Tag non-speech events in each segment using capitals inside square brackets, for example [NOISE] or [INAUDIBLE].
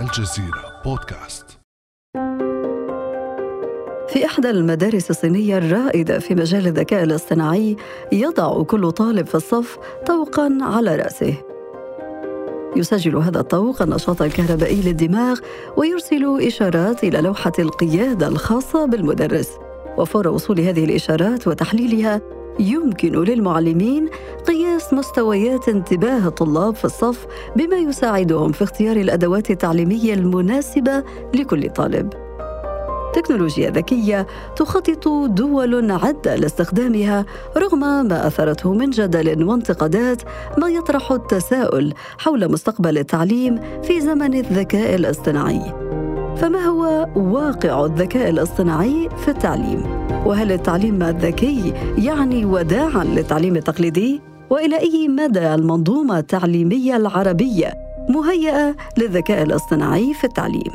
الجزيرة بودكاست. في إحدى المدارس الصينية الرائدة في مجال الذكاء الاصطناعي يضع كل طالب في الصف طوقا على رأسه. يسجل هذا الطوق النشاط الكهربائي للدماغ ويرسل إشارات إلى لوحة القيادة الخاصة بالمدرس. وفور وصول هذه الإشارات وتحليلها يمكن للمعلمين قياس مستويات انتباه الطلاب في الصف بما يساعدهم في اختيار الأدوات التعليمية المناسبة لكل طالب. تكنولوجيا ذكية تخطط دول عدة لاستخدامها رغم ما أثرته من جدل وانتقادات ما يطرح التساؤل حول مستقبل التعليم في زمن الذكاء الاصطناعي. فما هو واقع الذكاء الاصطناعي في التعليم؟ وهل التعليم الذكي يعني وداعا للتعليم التقليدي؟ وإلى أي مدى المنظومة التعليمية العربية مهيئة للذكاء الاصطناعي في التعليم؟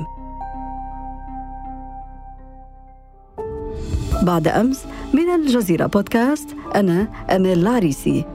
بعد أمس من الجزيرة بودكاست أنا امال العريسي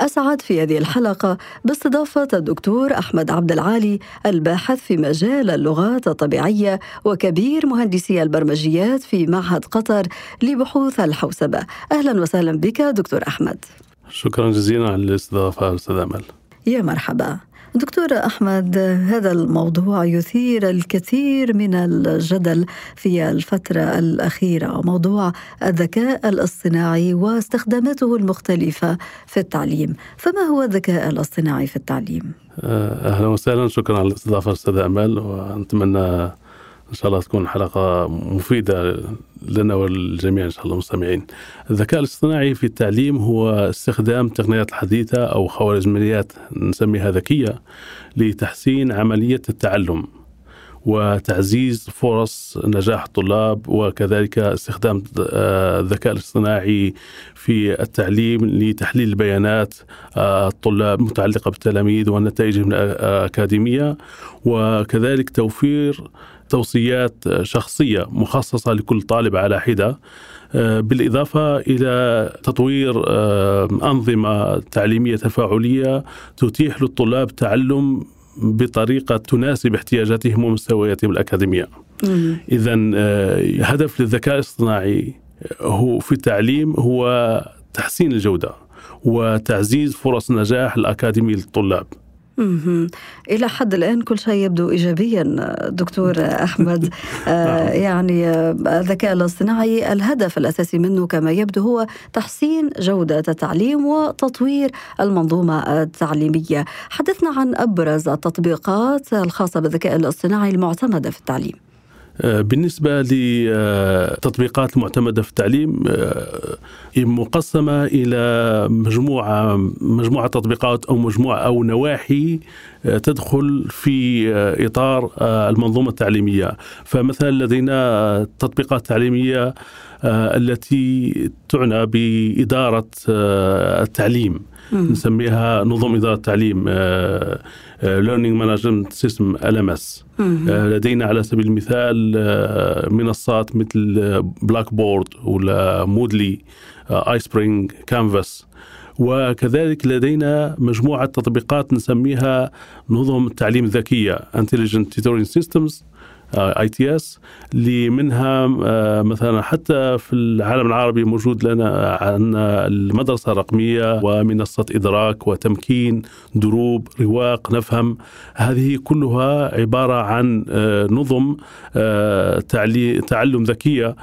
أسعد في هذه الحلقة. باستضافة الدكتور أحمد عبد العالي الباحث في مجال اللغات الطبيعية وكبير مهندسي البرمجيات في معهد قطر لبحوث الحوسبة. أهلا وسهلا بك دكتور أحمد. شكرا جزيلا على الاستضافة أستاذ أمل. يا مرحبا. دكتور أحمد هذا الموضوع يثير الكثير من الجدل في الفترة الأخيرة موضوع الذكاء الاصطناعي واستخداماته المختلفة في التعليم. فما هو الذكاء الاصطناعي في التعليم؟ أهلا وسهلا شكرا على الاستضافة أستاذ امل ونتمنى إن شاء الله تكون حلقة مفيدة لنا والجميع إن شاء الله المستمعين. الذكاء الاصطناعي في التعليم هو استخدام التقنيات الحديثه أو خوارزميات نسميها ذكية لتحسين عملية التعلم وتعزيز فرص نجاح الطلاب وكذلك استخدام آه، الذكاء الاصطناعي في التعليم لتحليل البيانات آه، الطلاب المتعلقه بالتلاميذ ونتائجهم الأكاديمية وكذلك توفير توصيات شخصية مخصصة لكل طالب على حدة آه، بالإضافة إلى تطوير آه، أنظمة تعليمية تفاعلية تتيح للطلاب تعلم بطريقة تناسب احتياجاتهم ومستوياتهم الأكاديمية. اذا آه، هدف للذكاء الاصطناعي هو في التعليم هو تحسين الجودة وتعزيز فرص النجاح الأكاديمي للطلاب. إلى حد الآن كل شيء يبدو إيجابيا دكتور [LAUGHS] أحمد. آه نعم. يعني آه، الذكاء الاصطناعي الهدف الأساسي منه كما يبدو هو تحسين جودة التعليم وتطوير المنظومة التعليمية. حدثنا عن أبرز التطبيقات الخاصة بالذكاء الاصطناعي المعتمدة في التعليم. آه، بالنسبة للتطبيقات المعتمدة في التعليم آه، مقسمة إلى مجموعة مجموعة تطبيقات أو مجموعة أو نواحي آه، تدخل في إطار المنظومة التعليمية. فمثلا لدينا تطبيقات تعليمية التي تعنى بإدارة التعليم. نسميها نظم إدارة التعليم Learning Management Systems لدينا على سبيل المثال آه، منصات مثل Blackboard ولا Moodle iSpring Canvas وكذلك لدينا مجموعة تطبيقات نسميها نظم التعليم الذكية Intelligent Tutoring Systems. ITS اللي منها آه، مثلا حتى في العالم العربي موجود لنا عندنا المدرسة الرقمية ومنصة إدراك وتمكين دروب رواق نفهم. هذه كلها عبارة عن آه، نظم آه، تعلم ذكية.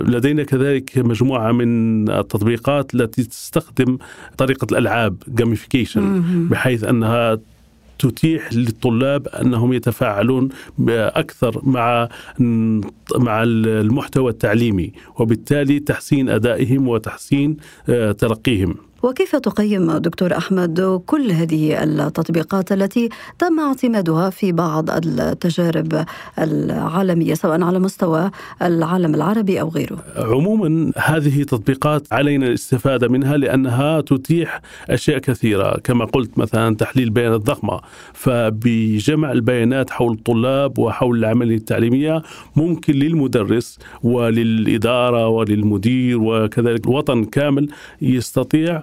لدينا كذلك مجموعة من التطبيقات التي تستخدم طريقة الألعاب جاميفيكيشن بحيث أنها تتيح للطلاب أنهم يتفاعلون أكثر مع مع المحتوى التعليمي وبالتالي تحسين أدائهم وتحسين آه، ترقيهم. وكيف تقيم دكتور أحمد كل هذه التطبيقات التي تم اعتمادها في بعض التجارب العالمية سواء على مستوى العالم العربي أو غيره؟ عموما هذه تطبيقات علينا الاستفادة منها لأنها تتيح أشياء كثيرة كما قلت مثلا تحليل بيانات ضخمه فبجمع البيانات حول الطلاب وحول العملية التعليمية ممكن للمدرس وللإدارة وللمدير وكذلك الوطن كامل يستطيع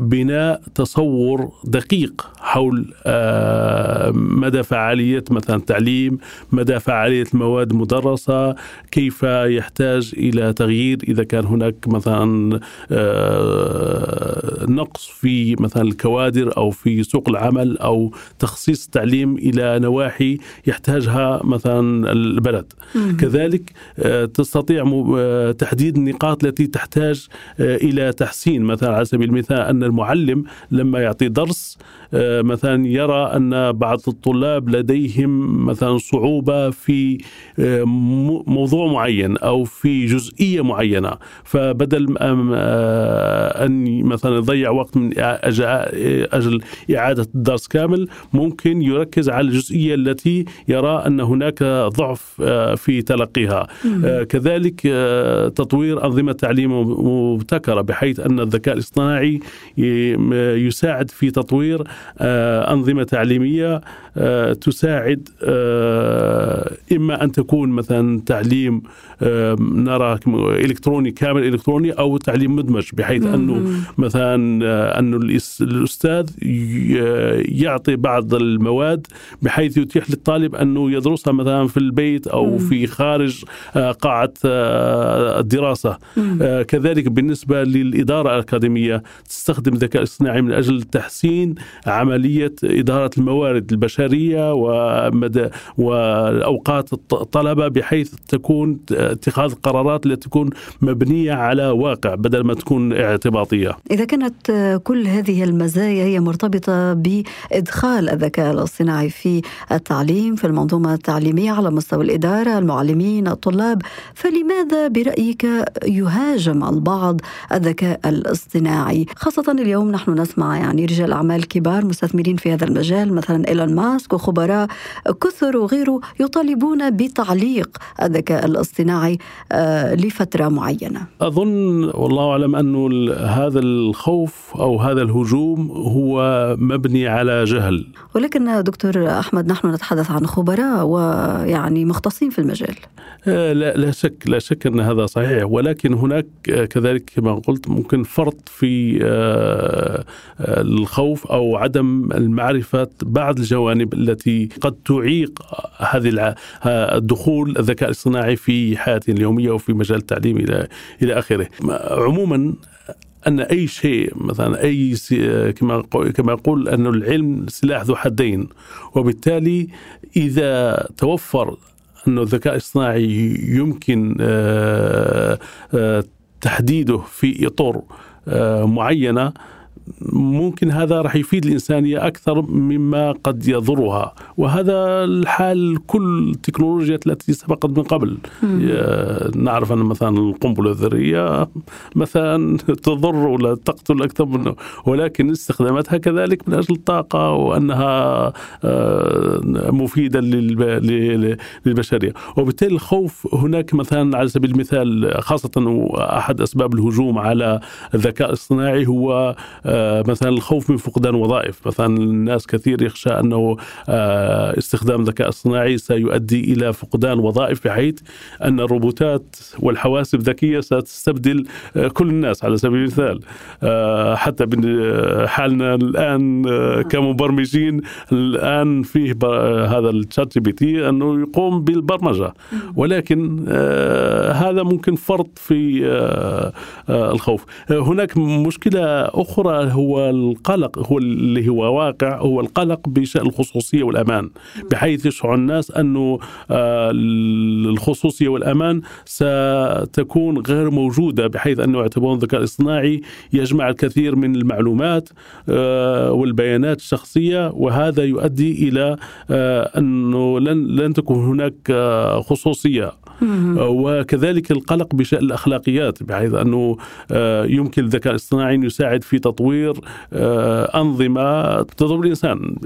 بناء تصور دقيق حول آه، مدى فعالية مثلا التعليم مدى فعالية المواد المدرسة كيف يحتاج إلى تغيير إذا كان هناك مثلا آه، نقص في مثلا الكوادر أو في سوق العمل أو تخصيص التعليم إلى نواحي يحتاجها مثلا البلد. كذلك آه، تستطيع تحديد النقاط التي تحتاج إلى تحسين مثلا على سبيل المثال أن المعلم لما يعطي درس آه، مثلا يرى أن بعض الطلاب لديهم مثلا صعوبة في آه، موضوع معين أو في جزئية معينة. فبدل آه، أن مثلا يضيع وقت من أجل إعادة الدرس كامل ممكن يركز على الجزئية التي يرى أن هناك ضعف في تلقيها. كذلك تطوير أنظمة تعليم مبتكرة بحيث أن الذكاء الاصطناعي يساعد في تطوير آه، أنظمة تعليمية آه، تساعد آه، إما أن تكون مثلا تعليم نرى إلكتروني كامل إلكتروني أو تعليم مدمج بحيث أنه مثلا أنه الأستاذ يعطي بعض المواد بحيث يتيح للطالب أنه يدرسها مثلا في البيت أو في خارج قاعة الدراسة. كذلك بالنسبة للإدارة الأكاديمية تستخدم الذكاء الاصطناعي من أجل تحسين عملية إدارة الموارد البشرية ومدى وأوقات الطلبة بحيث تكون اتخاذ قرارات التي تكون مبنية على واقع بدل ما تكون اعتباطية. إذا كانت كل هذه المزايا هي مرتبطة بإدخال الذكاء الاصطناعي في التعليم في المنظومة التعليمية على مستوى الإدارة المعلمين الطلاب فلماذا برأيك يهاجم البعض الذكاء الاصطناعي خاصة اليوم نحن نسمع يعني رجال أعمال كبار مستثمرين في هذا المجال مثلا إيلون ماسك وخبراء كثر وغيره يطالبون بتعليق الذكاء الاصطناعي آه، لفترة معينة. أظن والله أعلم أنه هذا الخوف أو هذا الهجوم هو مبني على جهل. ولكن دكتور أحمد نحن نتحدث عن خبراء ويعني مختصين في المجال. آه، لا لا شك لا شك أن هذا صحيح ولكن هناك كذلك كما قلت ممكن فرط في آه، الخوف أو عدم المعرفة بعض الجوانب التي قد تعيق هذه الدخول الذكاء الاصطناعي في حياتنا اليومية وفي مجال التعليم إلى إلى آخره. عموما أن أي شيء مثلا أي كما كما يقول أن العلم سلاح ذو حدين وبالتالي إذا توفر أن الذكاء الاصطناعي يمكن آه، آه، تحديده في إطر آه، معينة ممكن هذا راح يفيد الإنسانية أكثر مما قد يضرها. وهذا الحال كل التكنولوجيا التي سبقت من قبل. نعرف أن مثلا القنبلة الذرية مثلا [LAUGHS] تضر ولا تقتل أكثر منه ولكن استخداماتها كذلك من أجل الطاقة وأنها آه، مفيدة للبشرية. وبالتالي الخوف هناك مثلا على سبيل المثال خاصة أحد أسباب الهجوم على الذكاء الاصطناعي هو آه، مثلا الخوف من فقدان وظائف. مثلا الناس كثير يخشى أنه آه، استخدام الذكاء الصناعي سيؤدي إلى فقدان وظائف بحيث أن الروبوتات والحواسب الذكية ستستبدل آه، كل الناس على سبيل المثال. حتى حالنا الآن كمبرمجين الآن فيه هذا ال ChatGPT أنه يقوم بالبرمجة. ولكن هذا ممكن فرط في الخوف. هناك مشكلة أخرى هو القلق هو اللي هو واقع هو القلق بشأن الخصوصية والأمان. بحيث يشعر الناس أنه آه، الخصوصية والأمان ستكون غير موجودة بحيث أنه يعتبرون الذكاء الاصطناعي يجمع الكثير من المعلومات آه، والبيانات الشخصية وهذا يؤدي إلى آه، أنه لن لن تكون هناك خصوصية. وكذلك القلق بشأن الأخلاقيات بحيث أنه يمكن الذكاء الاصطناعي أن يساعد في تطوير آه، أنظمة تضر الإنسان.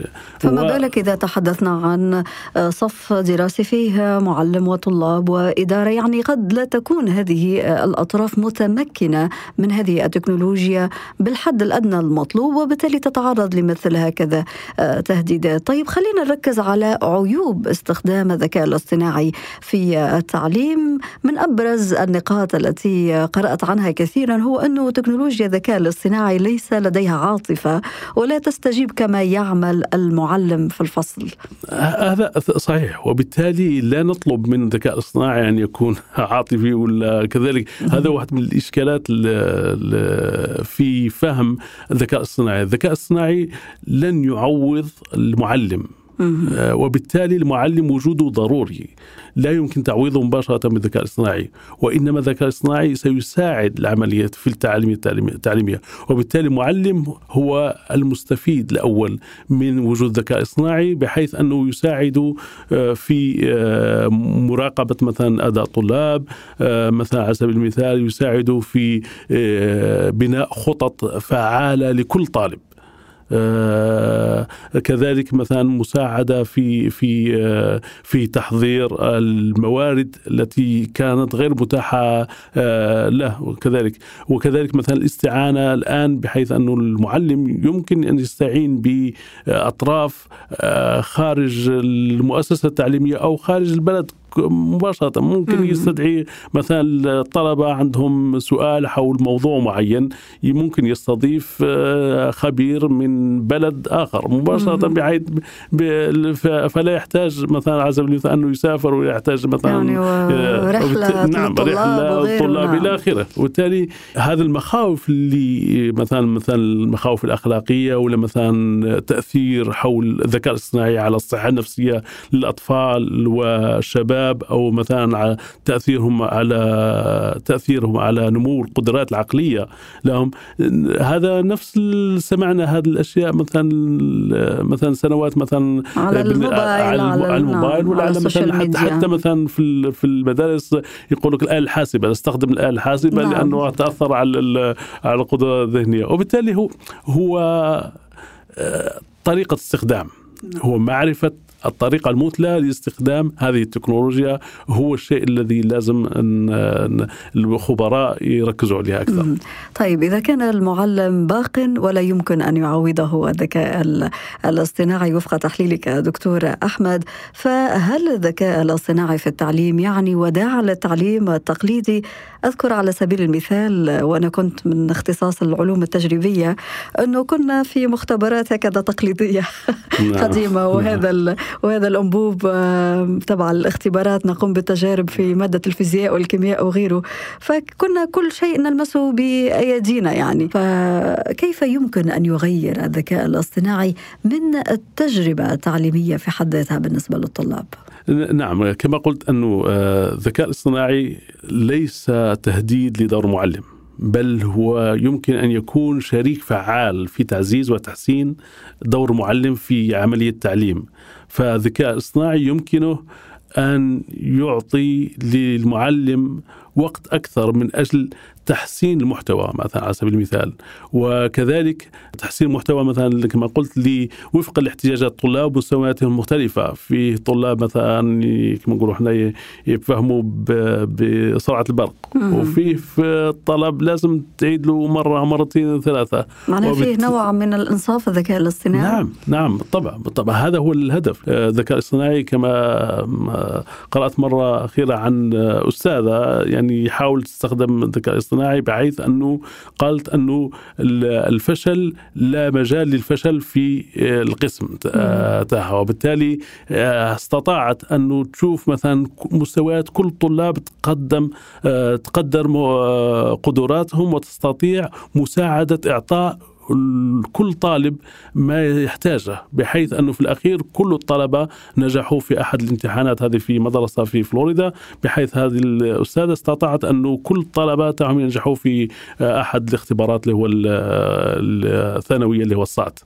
فما بالك إذا تحدثنا عن آه، صف دراسي فيه معلم وطلاب وإدارة؟ يعني قد لا تكون هذه آه، الأطراف متمكنة من هذه التكنولوجيا بالحد الأدنى المطلوب وبالتالي تتعرض لمثل هكذا تهديدات طيب خلينا نركز على عيوب استخدام الذكاء الاصطناعي في التعليم. من أبرز النقاط التي قرأت عنها كثيرا هو أنه تكنولوجيا الذكاء الاصطناعي ليس لديها عاطفة ولا تستجيب كما يعمل المعلم في الفصل. هذا صحيح وبالتالي لا نطلب من الذكاء الاصطناعي أن يكون [LAUGHS] عاطفي ولا كذلك. هذا واحد من الإشكالات في فهم الذكاء الاصطناعي. الذكاء الاصطناعي لن يعوض المعلم. وبالتالي المعلم وجوده ضروري. لا يمكن تعويضه مباشرة بالذكاء الاصطناعي وإنما الذكاء الاصطناعي سيساعد العملية في التعليم التعليمية. وبالتالي المعلم هو المستفيد الأول من وجود الذكاء الاصطناعي بحيث أنه يساعد آه، في آه، مراقبة مثلا أداء الطلاب مثلا على سبيل المثال يساعد في بناء خطط فعالة لكل طالب. آه، كذلك مثلا مساعدة في في آه، في تحضير الموارد التي كانت غير متاحة آه، له وكذلك وكذلك مثلا الاستعانة الآن بحيث أنه المعلم يمكن أن يستعين بأطراف خارج المؤسسة التعليمية أو خارج البلد مباشرة ممكن يستدعي مثلا الطلبة عندهم سؤال حول موضوع معين ممكن يستضيف آه، خبير من بلد آخر. مباشرة بحيث فلا يحتاج مثلا على سبيل المثال أنه يسافر ويحتاج مثلا يعني آه، رحلة نعم رحلة الطلاب نعم. إلى آخره. وبالتالي هذه المخاوف اللي مثلا مثلا المخاوف الأخلاقية ولا مثلا تأثير حول الذكاء الاصطناعي على الصحة النفسية للأطفال والشباب الشباب أو مثلا على تأثيرهم على تأثيرهم على نمو القدرات العقلية لهم. هذا نفس سمعنا هذه الأشياء مثلا مثلا سنوات مثلا على الموبايل على, على الموبايل ولا على مثلا حتى, حتى مثلا في في المدارس يقول لك الآلة الحاسبة نستخدم الآلة الحاسبة نعم. لأنه تأثر على على القدرة الذهنية. وبالتالي هو هو آه، طريقة استخدام هو معرفة الطريقة المثلى لاستخدام هذه التكنولوجيا هو الشيء الذي لازم أن الخبراء يركزوا عليها أكثر طيب إذا كان المعلم باق ولا يمكن أن يعوضه الذكاء الاصطناعي وفق تحليلك دكتور أحمد فهل الذكاء الاصطناعي في التعليم يعني وداع للتعليم التقليدي أذكر على سبيل المثال وأنا كنت من اختصاص العلوم التجريبية أنه كنا في مختبرات هكذا تقليدية نعم. [LAUGHS] قديمة وهذا نعم. وهذا الأنبوب تبع الاختبارات نقوم بالتجارب في مادة الفيزياء والكيمياء وغيره. فكنا كل شيء نلمسه بأيدينا يعني. فكيف يمكن أن يغير الذكاء الاصطناعي من التجربة التعليمية في حد ذاتها بالنسبة للطلاب؟ نعم كما قلت أنه آه، الذكاء الاصطناعي ليس تهديد لدور المعلم بل هو يمكن أن يكون شريك فعال في تعزيز وتحسين دور المعلم في عملية التعليم. فالذكاء الاصطناعي يمكنه أن يعطي للمعلم وقت أكثر من أجل تحسين المحتوى مثلا على سبيل المثال. وكذلك تحسين المحتوى مثلا كما قلت لي وفق الاحتياجات الطلاب ومستوياتهم المختلفة في طلاب مثلا كما نقولوا إحنا يفهموا بسرعة البرق. وفي في طلب لازم تعيد له مرة مرتين ثلاثة. معناه وبت... فيه نوع من الإنصاف الذكاء الاصطناعي. نعم نعم بالطبع بالطبع هذا هو الهدف. الذكاء الاصطناعي كما قرأت مرة أخيرة عن أستاذة يعني يحاول تستخدم الذكاء الاصطناعي الصناعي بحيث أنه قالت أنه الفشل لا مجال للفشل في القسم تاعها. وبالتالي آه، استطاعت أنه تشوف مثلا مستويات كل الطلاب تقدم آه، تقدر آه، قدراتهم وتستطيع مساعدة إعطاء كل طالب ما يحتاجه بحيث أنه في الأخير كل الطلبة نجحوا في أحد الامتحانات هذه في مدرسة في فلوريدا بحيث هذه الأستاذة استطاعت انه كل تاعهم ينجحوا في أحد الاختبارات اللي هو الثانوية اللي هو الصعد.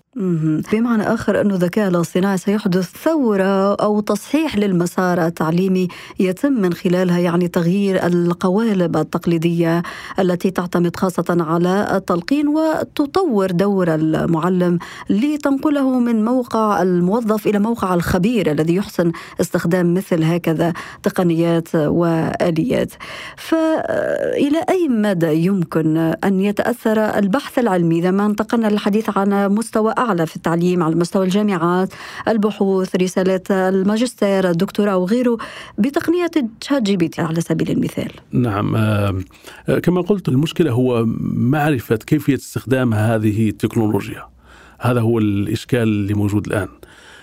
بمعنى آخر انه الذكاء الاصطناعي سيحدث ثورة أو تصحيح للمسار التعليمي يتم من خلالها يعني تغيير القوالب التقليدية التي تعتمد خاصة على التلقين وتطور دور المعلم لتنقله من موقع الموظف إلى موقع الخبير الذي يحسن استخدام مثل هكذا تقنيات وآليات. فإلى أي مدى يمكن أن يتأثر البحث العلمي إذا ما انتقلنا للحديث عن مستوى أعلى في التعليم على مستوى الجامعات، البحوث، رسالات الماجستير، الدكتوراه وغيره بتقنيه ChatGPT على سبيل المثال. نعم كما قلت المشكلة هو معرفة كيفية استخدام هذه التكنولوجيا. هذا هو الإشكال اللي موجود الآن.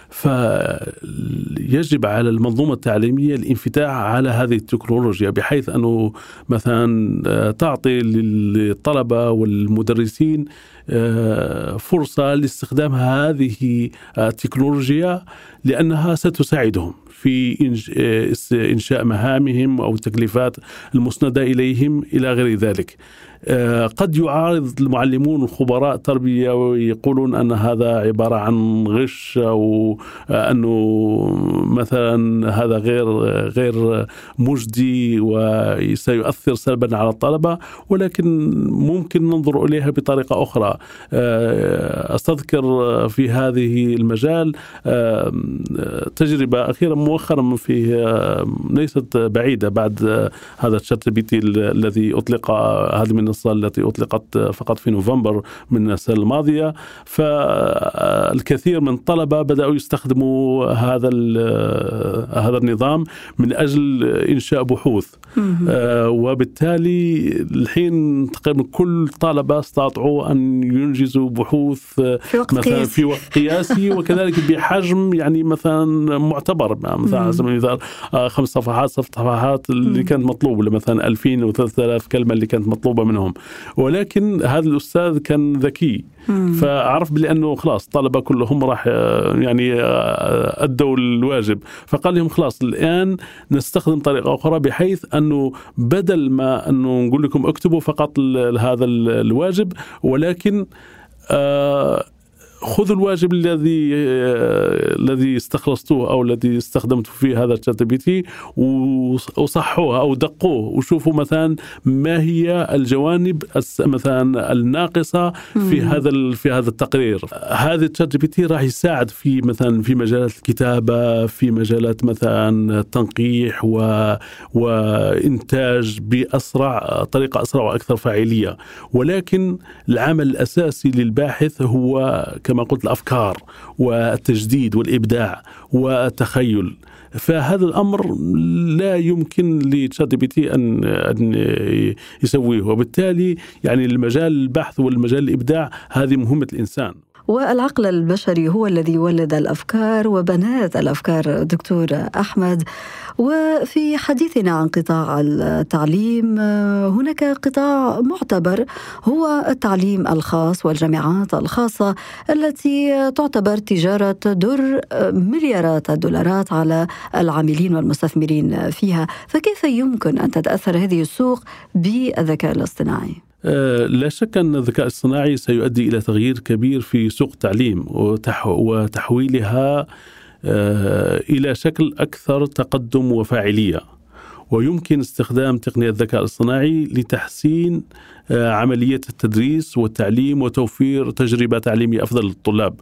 فيجب على المنظومة التعليمية الانفتاح على هذه التكنولوجيا بحيث أنه مثلا آه، تعطي للطلبة والمدرسين آه، فرصة لاستخدام هذه التكنولوجيا لأنها ستساعدهم. في آه، إنشاء مهامهم أو التكليفات المسندة إليهم إلى غير ذلك. آه، قد يعارض المعلمون الخبراء التربية ويقولون أن هذا عبارة عن غش أو أنه مثلا هذا غير غير مجدي وسيؤثر سلبا على الطلبة ولكن ممكن ننظر إليها بطريقة أخرى. آه، أستذكر في هذه المجال آه، تجربة أخيرة مؤخرا في ليست بعيدة بعد هذا الشات بي تي الذي أطلق هذه من المنصة التي أطلقت فقط في نوفمبر من السنة الماضية. فالكثير من الطلبة بدأوا يستخدموا هذا هذا النظام من أجل إنشاء بحوث. آه، وبالتالي الحين تقريبا كل طلبة استطاعوا أن ينجزوا بحوث في وقت مثلا في وقت قياسي وكذلك بحجم يعني مثلا معتبر مثلا على سبيل المثال خمس صفحات ست صفحات اللي كانت مطلوبة مثلا 2000 و 3000 كلمة اللي كانت مطلوبة منهم. ولكن هذا الأستاذ كان ذكي. فعرف بأنه خلاص الطلبة كلهم راح آه، يعني آه، أدوا الواجب. فقال لهم خلاص الآن نستخدم طريقة أخرى بحيث أنه بدل ما أنه نقول لكم اكتبوا فقط هذا الواجب ولكن آه خذوا الواجب الذي آه، الذي استخلصتوه أو الذي استخدمتوا فيه هذا ال ChatGPT وصحوه أو دقوه. وشوفوا مثلا ما هي الجوانب مثلا الناقصة في هذا في هذا التقرير. هذا ال ChatGPT راح يساعد في مثلا في مجالات الكتابة في مجالات مثلا التنقيح و وإنتاج بأسرع طريقة أسرع وأكثر فاعلية. ولكن العمل الأساسي للباحث هو كما قلت الأفكار والتجديد والإبداع والتخيل. فهذا الأمر لا يمكن لتشات بي تي ان أن يسويه. وبالتالي يعني المجال البحث والمجال الإبداع هذه مهمة الإنسان. والعقل البشري هو الذي ولد الأفكار وبنات الأفكار دكتور أحمد. وفي حديثنا عن قطاع التعليم هناك قطاع معتبر هو التعليم الخاص والجامعات الخاصة التي تعتبر تجارة در مليارات الدولارات على العاملين والمستثمرين فيها. فكيف يمكن أن تتأثر هذه السوق بالذكاء الاصطناعي؟ لا شك أن الذكاء الصناعي سيؤدي إلى تغيير كبير في سوق التعليم وتحويلها آه، إلى شكل أكثر تقدم وفاعلية. ويمكن استخدام تقنية الذكاء الصناعي لتحسين آه، عملية التدريس والتعليم وتوفير تجربة تعليمية أفضل للطلاب.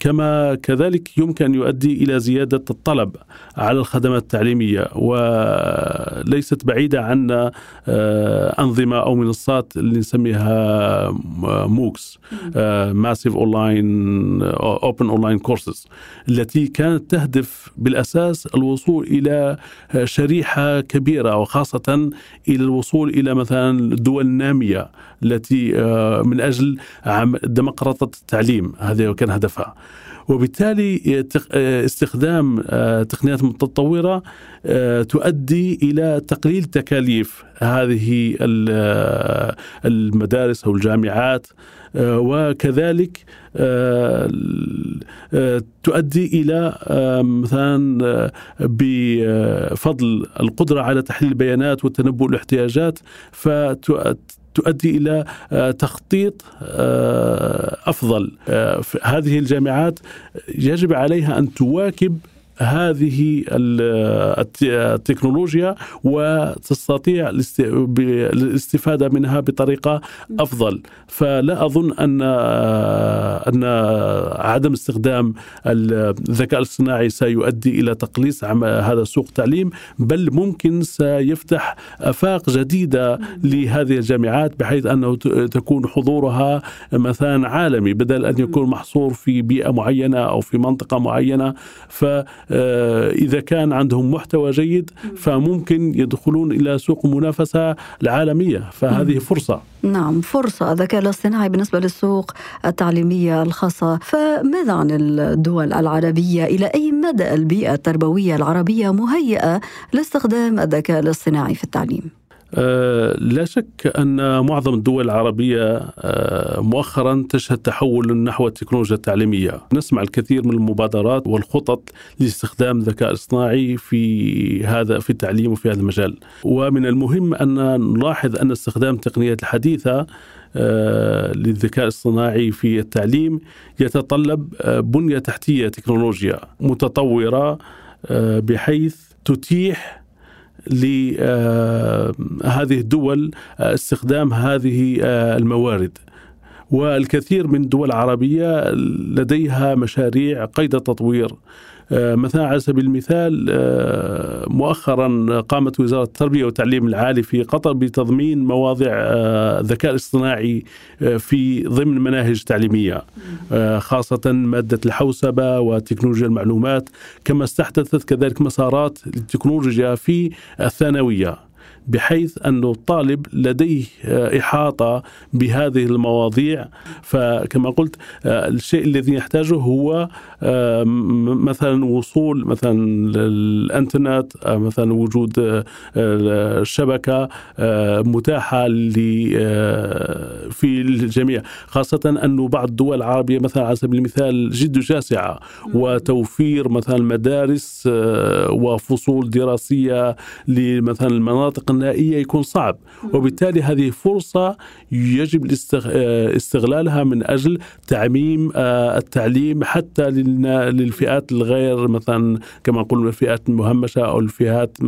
كما كذلك يمكن أن يؤدي إلى زيادة الطلب على الخدمات التعليمية وليست بعيدة عنا آه، أنظمة أو منصات اللي نسميها MOOCs Massive Online Open Online Courses التي كانت تهدف بالأساس الوصول إلى شريحة كبيرة وخاصة إلى الوصول إلى مثلا الدول التي آه، من أجل ديمقراطة التعليم هذا كان هدفها. وبالتالي آه، استخدام آه، تقنيات متطورة تؤدي إلى تقليل تكاليف هذه المدارس أو الجامعات وكذلك تؤدي إلى مثلا بفضل القدرة على تحليل البيانات والتنبؤ الاحتياجات تؤدي إلى تخطيط أفضل. هذه الجامعات يجب عليها أن تواكب هذه التكنولوجيا وتستطيع الاستفادة منها بطريقة أفضل. فلا أظن أن أن عدم استخدام الذكاء الاصطناعي سيؤدي إلى تقليص هذا سوق التعليم بل ممكن سيفتح آفاق جديدة لهذه الجامعات بحيث أنه تكون حضورها مثلا عالمي بدل أن يكون محصور في بيئة معينة أو في منطقة معينة. ف إذا كان عندهم محتوى جيد فممكن يدخلون إلى سوق منافسة العالمية. فهذه فرصة. نعم فرصة. الذكاء الاصطناعي بالنسبة للسوق التعليمية الخاصة. فماذا عن الدول العربية؟ إلى أي مدى البيئة التربوية العربية مهيئة لاستخدام الذكاء الاصطناعي في التعليم؟ أه لا شك أن معظم الدول العربية أه مؤخرا تشهد تحول نحو التكنولوجيا التعليمية. نسمع الكثير من المبادرات والخطط لاستخدام الذكاء الاصطناعي في هذا في التعليم وفي هذا المجال. ومن المهم أن نلاحظ أن استخدام التقنيات الحديثة أه للذكاء الاصطناعي في التعليم يتطلب بنية تحتية تكنولوجيا متطورة بحيث تتيح لهذه الدول استخدام هذه الموارد. والكثير من الدول العربية لديها مشاريع قيد التطوير آه، مثلا على سبيل المثال آه، مؤخرا قامت وزارة التربية والتعليم العالي في قطر بتضمين مواضع آه، الذكاء الاصطناعي في ضمن مناهج تعليمية خاصة مادة الحوسبة وتكنولوجيا المعلومات كما استحدثت كذلك مسارات للتكنولوجيا في الثانوية. بحيث أن الطالب لديه آه، إحاطة بهذه المواضيع. فكما قلت آه، الشيء الذي يحتاجه هو آه، مثلا وصول مثلا الانترنت مثلا وجود الشبكة متاحة في الجميع. خاصة أن بعض الدول العربية مثلا على سبيل المثال جد جاسعة وتوفير مثلا مدارس وفصول دراسية لمثلا المناطق النائية يكون صعب وبالتالي هذه فرصة يجب استغلالها من أجل تعميم آه، التعليم حتى للفئات الغير مثلا كما نقول الفئات المهمشة أو الفئات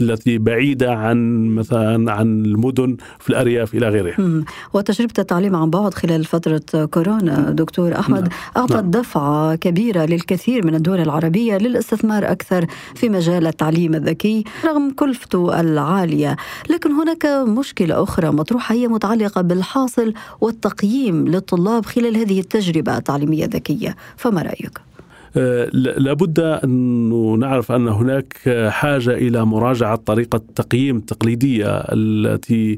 التي بعيدة عن مثلا عن المدن في الأرياف إلى غيرها وتجربة التعليم عن بعد خلال فترة كورونا دكتور أحمد نعم. أعطت نعم. دفعة كبيرة للكثير من الدول العربية للاستثمار أكثر في مجال التعليم الذكي رغم كلفته العالية العالية لكن هناك مشكلة أخرى مطروحة هي متعلقة بالحاصل والتقييم للطلاب خلال هذه التجربة التعليمية الذكية فما رأيك؟ لابد أن نعرف أن هناك حاجة إلى مراجعة طريقة التقييم التقليدية التي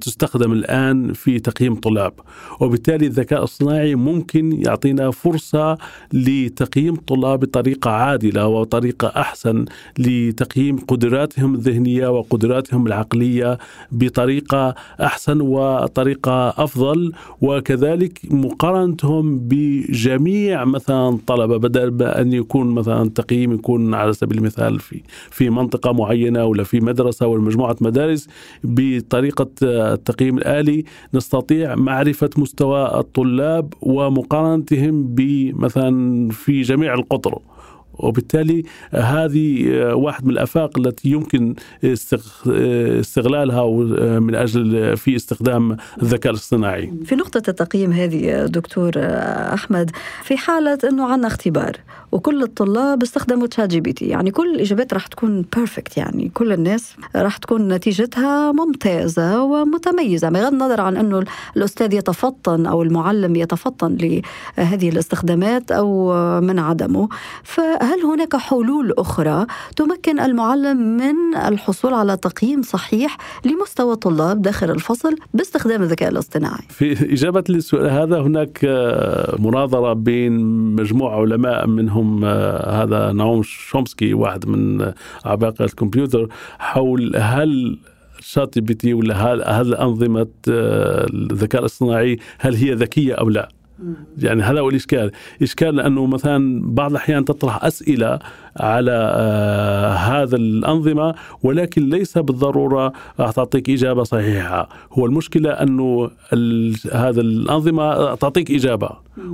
تستخدم الآن في تقييم الطلاب وبالتالي الذكاء الصناعي ممكن يعطينا فرصة لتقييم الطلاب بطريقة عادلة وطريقة أحسن لتقييم قدراتهم الذهنية وقدراتهم العقلية بطريقة أحسن وطريقة أفضل وكذلك مقارنتهم بجميع مثلا الطلبة بدل أن يكون مثلا تقييم يكون على سبيل المثال في في منطقة معينة ولا في مدرسة ولا مجموعة مدارس بطريقة التقييم الآلي نستطيع معرفة مستوى الطلاب ومقارنتهم بمثلا في جميع القطر. وبالتالي هذه واحد من الأفاق التي يمكن استغلالها من أجل في استخدام الذكاء الاصطناعي. في نقطة التقييم هذه دكتور أحمد في حالة إنه عندنا اختبار وكل الطلاب استخدموا ChatGPT يعني كل الإجابات راح تكون perfect يعني كل الناس راح تكون نتيجتها ممتازة ومتميزة بغض النظر عن إنه الأستاذ يتفطن أو المعلم يتفطن لهذه الاستخدامات أو من عدمه ف هل هناك حلول أخرى تمكن المعلم من الحصول على تقييم صحيح لمستوى الطلاب داخل الفصل باستخدام الذكاء الاصطناعي؟ في إجابة للسؤال هذا هناك آه، مناظرة بين مجموعة علماء منهم آه، هذا نعوم شومسكي واحد من عباقرة الكمبيوتر حول هل شات بي تي ولا هل أنظمة آه، الذكاء الاصطناعي هل هي ذكية أو لا؟ يعني هذا هو الإشكال، إشكال لأنه مثلا بعض الأحيان تطرح أسئلة على آه هذا الأنظمة ولكن ليس بالضرورة راح تعطيك إجابة صحيحة، هو المشكلة أنه هذا الأنظمة تعطيك إجابة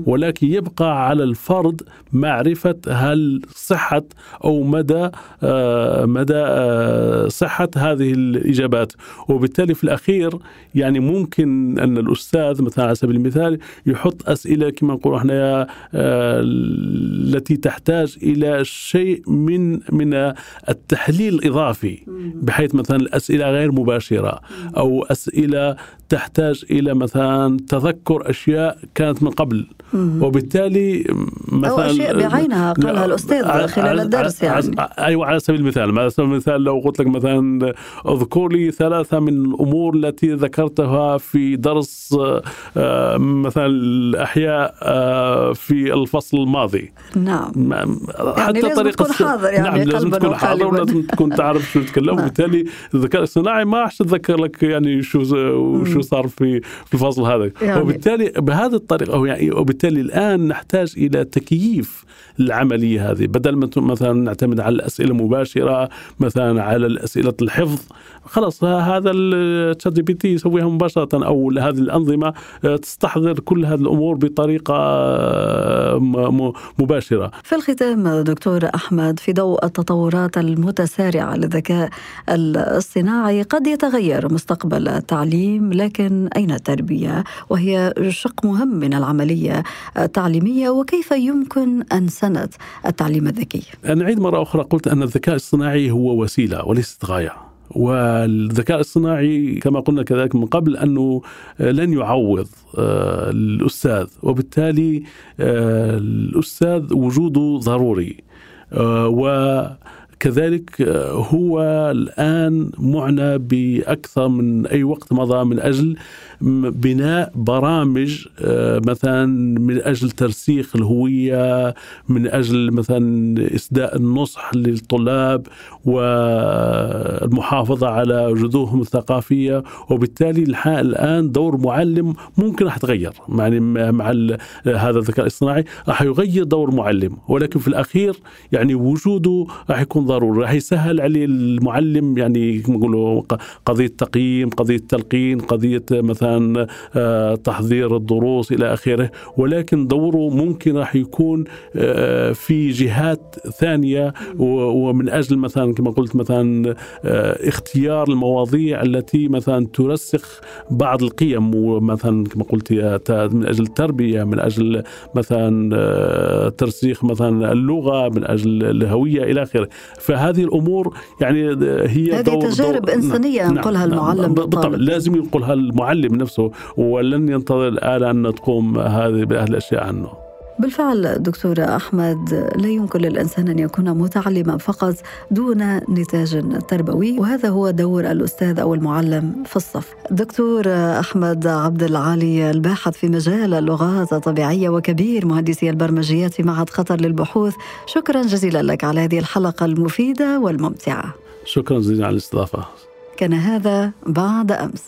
ولكن يبقى على الفرد معرفة هل صحة أو مدى آه مدى آه صحة هذه الإجابات، وبالتالي في الأخير يعني ممكن أن الأستاذ مثلا على سبيل المثال يحط أسئلة كما نقولوا إحنا التي تحتاج إلى شيء من من التحليل الإضافي بحيث مثلا الأسئلة غير مباشرة أو أسئلة تحتاج إلى مثلا تذكر أشياء كانت من قبل. وبالتالي مثلا أو اشياء بعينها قالها الأستاذ خلال الدرس يعني. أيوه على سبيل المثال. على سبيل المثال لو قلت لك مثلا اذكر لي ثلاثة من الأمور التي ذكرتها في درس آه، مثلا الأحياء آه، في الفصل الماضي. نعم. حتى يعني طريقة تكون حاضر يعني نعم لازم تكون حاضر ولازم تكون تعرف شو تتكلم [LAUGHS] نعم. وبالتالي الذكاء الاصطناعي ما راح تتذكر لك يعني شو شو صار في في الفصل هذا. يعني. وبالتالي بهذه الطريقة يعني وبالتالي الآن نحتاج إلى تكييف العملية هذه. بدل ما مثلا نعتمد على الأسئلة المباشرة مثلا على الأسئلة الحفظ خلاص هذا ال ChatGPT يسويها مباشرة أو هذه الأنظمة آه، تستحضر كل هذه الأمور بطريقة آه، مباشرة. في الختام دكتور أحمد في ضوء التطورات المتسارعة للذكاء الاصطناعي قد يتغير مستقبل التعليم لكن أين التربية وهي شق مهم من العملية التعليمية وكيف يمكن أن سنه التعليم الذكي؟ نعيد مرة أخرى قلت أن الذكاء الاصطناعي هو وسيلة وليست غاية. والذكاء الاصطناعي كما قلنا كذلك من قبل أنه لن يعوض آه، الأستاذ وبالتالي آه، الأستاذ وجوده ضروري آه، وكذلك هو الآن معنى بأكثر من أي وقت مضى من أجل بناء برامج آه، مثلا من أجل ترسيخ الهوية من أجل مثلا إسداء النصح للطلاب والمحافظة على جذورهم الثقافية. وبالتالي الآن دور معلم ممكن راح يتغير. يعني مع هذا الذكاء الاصطناعي راح يغير دور معلم. ولكن في الأخير يعني وجوده راح يكون ضروري. راح يسهل عليه المعلم يعني نقولوا قضية تقييم قضية تلقين قضية مثلا آه، تحضير الدروس إلى آخره. ولكن دوره ممكن راح يكون آه، في جهات ثانية ومن أجل مثلا كما قلت مثلا آه، اختيار المواضيع التي مثلا ترسخ بعض القيم. ومثلا كما قلت من أجل التربية من أجل مثلا ترسيخ مثلا اللغة من أجل الهوية إلى آخره. فهذه الأمور يعني هي هذه دور تجارب دور إنسانية نعم ينقلها نعم المعلم بالطبع. لازم ينقلها المعلم نفسه ولن ينتظر الآلة أن تقوم هذه بأهل الأشياء عنه. بالفعل دكتور أحمد لا يمكن للإنسان أن يكون متعلما فقط دون نتاج تربوي وهذا هو دور الأستاذ أو المعلم في الصف. دكتور أحمد عبد العالي الباحث في مجال اللغات الطبيعية وكبير مهندسي البرمجيات في معهد قطر للبحوث، شكرا جزيلا لك على هذه الحلقة المفيدة والممتعة. شكرا جزيلا على الاستضافة. كان هذا بعد أمس.